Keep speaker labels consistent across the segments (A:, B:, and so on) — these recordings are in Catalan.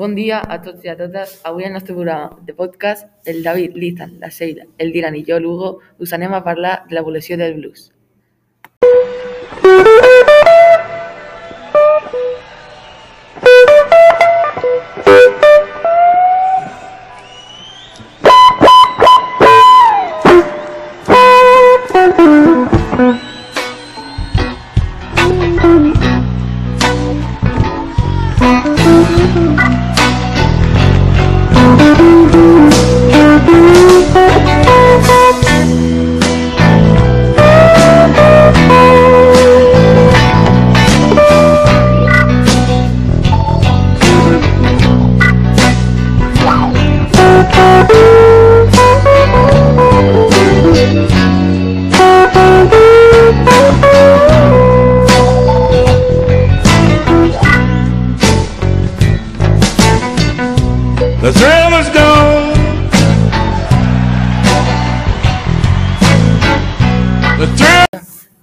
A: Bon dia a tots i a totes. Avui al nostre programa de podcast, el David, l'Ethan, la Sheila, el Dylan i jo, l'Hugo, us anem a parlar de l'evolució del blues.
B: The thrill is gone.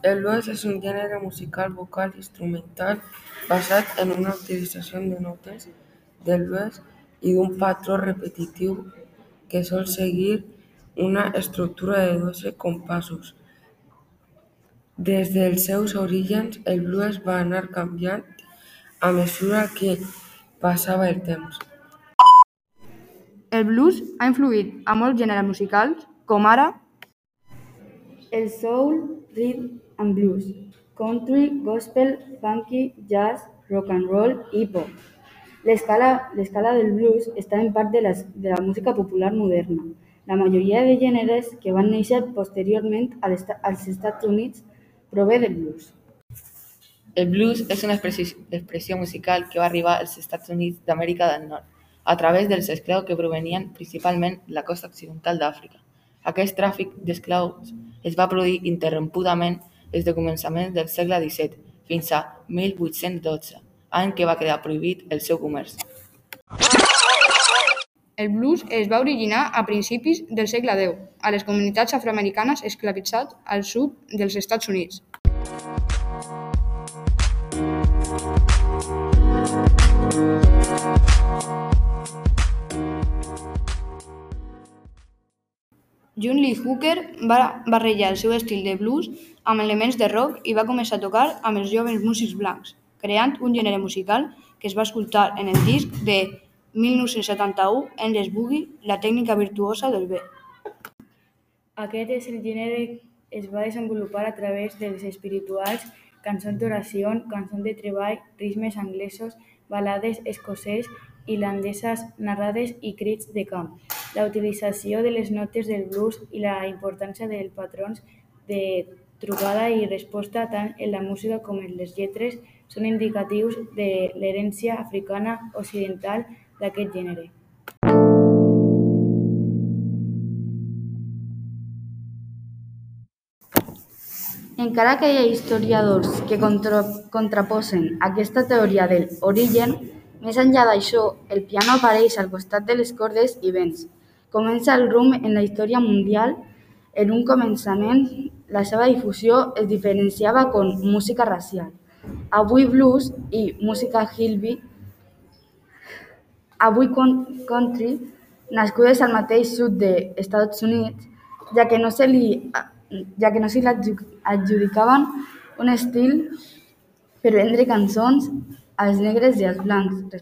C: El blues és un gènere musical vocal instrumental basat en una utilització de notes del blues i d'un patró repetitiu que sol seguir una estructura de 12 compassos. Des dels seus orígens, el blues va anar canviant a mesura que passava el temps.
D: El blues ha influït a molts gèneres musicals, com ara el soul, rhythm and blues, country, gospel, funky, jazz, rock and roll i pop. L'escala del blues està en part de la, de la música popular moderna. La majoria de gèneres que van néixer posteriorment als Estats Units prové del blues.
A: El blues és una expressi- expressió musical que va arribar als Estats Units d'Amèrica del Nord a través dels esclaus que provenien principalment de la costa occidental d'Àfrica. Aquest tràfic d'esclaus es va produir interrompudament des de començaments del segle XVII fins a 1812, any que va quedar prohibit el seu comerç.
D: El blues es va originar a principis del segle X a les comunitats afroamericanes esclavitzats al sud dels Estats Units. John Lee Hooker va barrejar el seu estil de blues amb elements de rock i va començar a tocar amb els joves músics blancs, creant un gènere musical que es va escoltar en el disc de 1971 en les Boogie, la tècnica virtuosa del bé.
E: Aquest és el gènere es va desenvolupar a través dels espirituals, cançons d'oració, cançons de treball, ritmes anglesos, balades escocès, irlandeses narrades i crits de camp. La utilització de les notes del blues i la importància dels patrons de trobada i resposta tant en la música com en les lletres són indicatius de l'herència africana occidental d'aquest gènere.
D: Encara que hi ha historiadors que contra, contraposen aquesta teoria del origen, més enllà d'això, el piano apareix al costat de les cordes i vents. Comença el rumb en la història mundial. En un començament, la seva difusió es diferenciava com música racial. Avui blues i música hillbilly, avui country, nascudes al mateix sud dels Estats Units, ja que no se li ja que no se li adju- adjudicaven un estil per vendre cançons als negres i als blancs,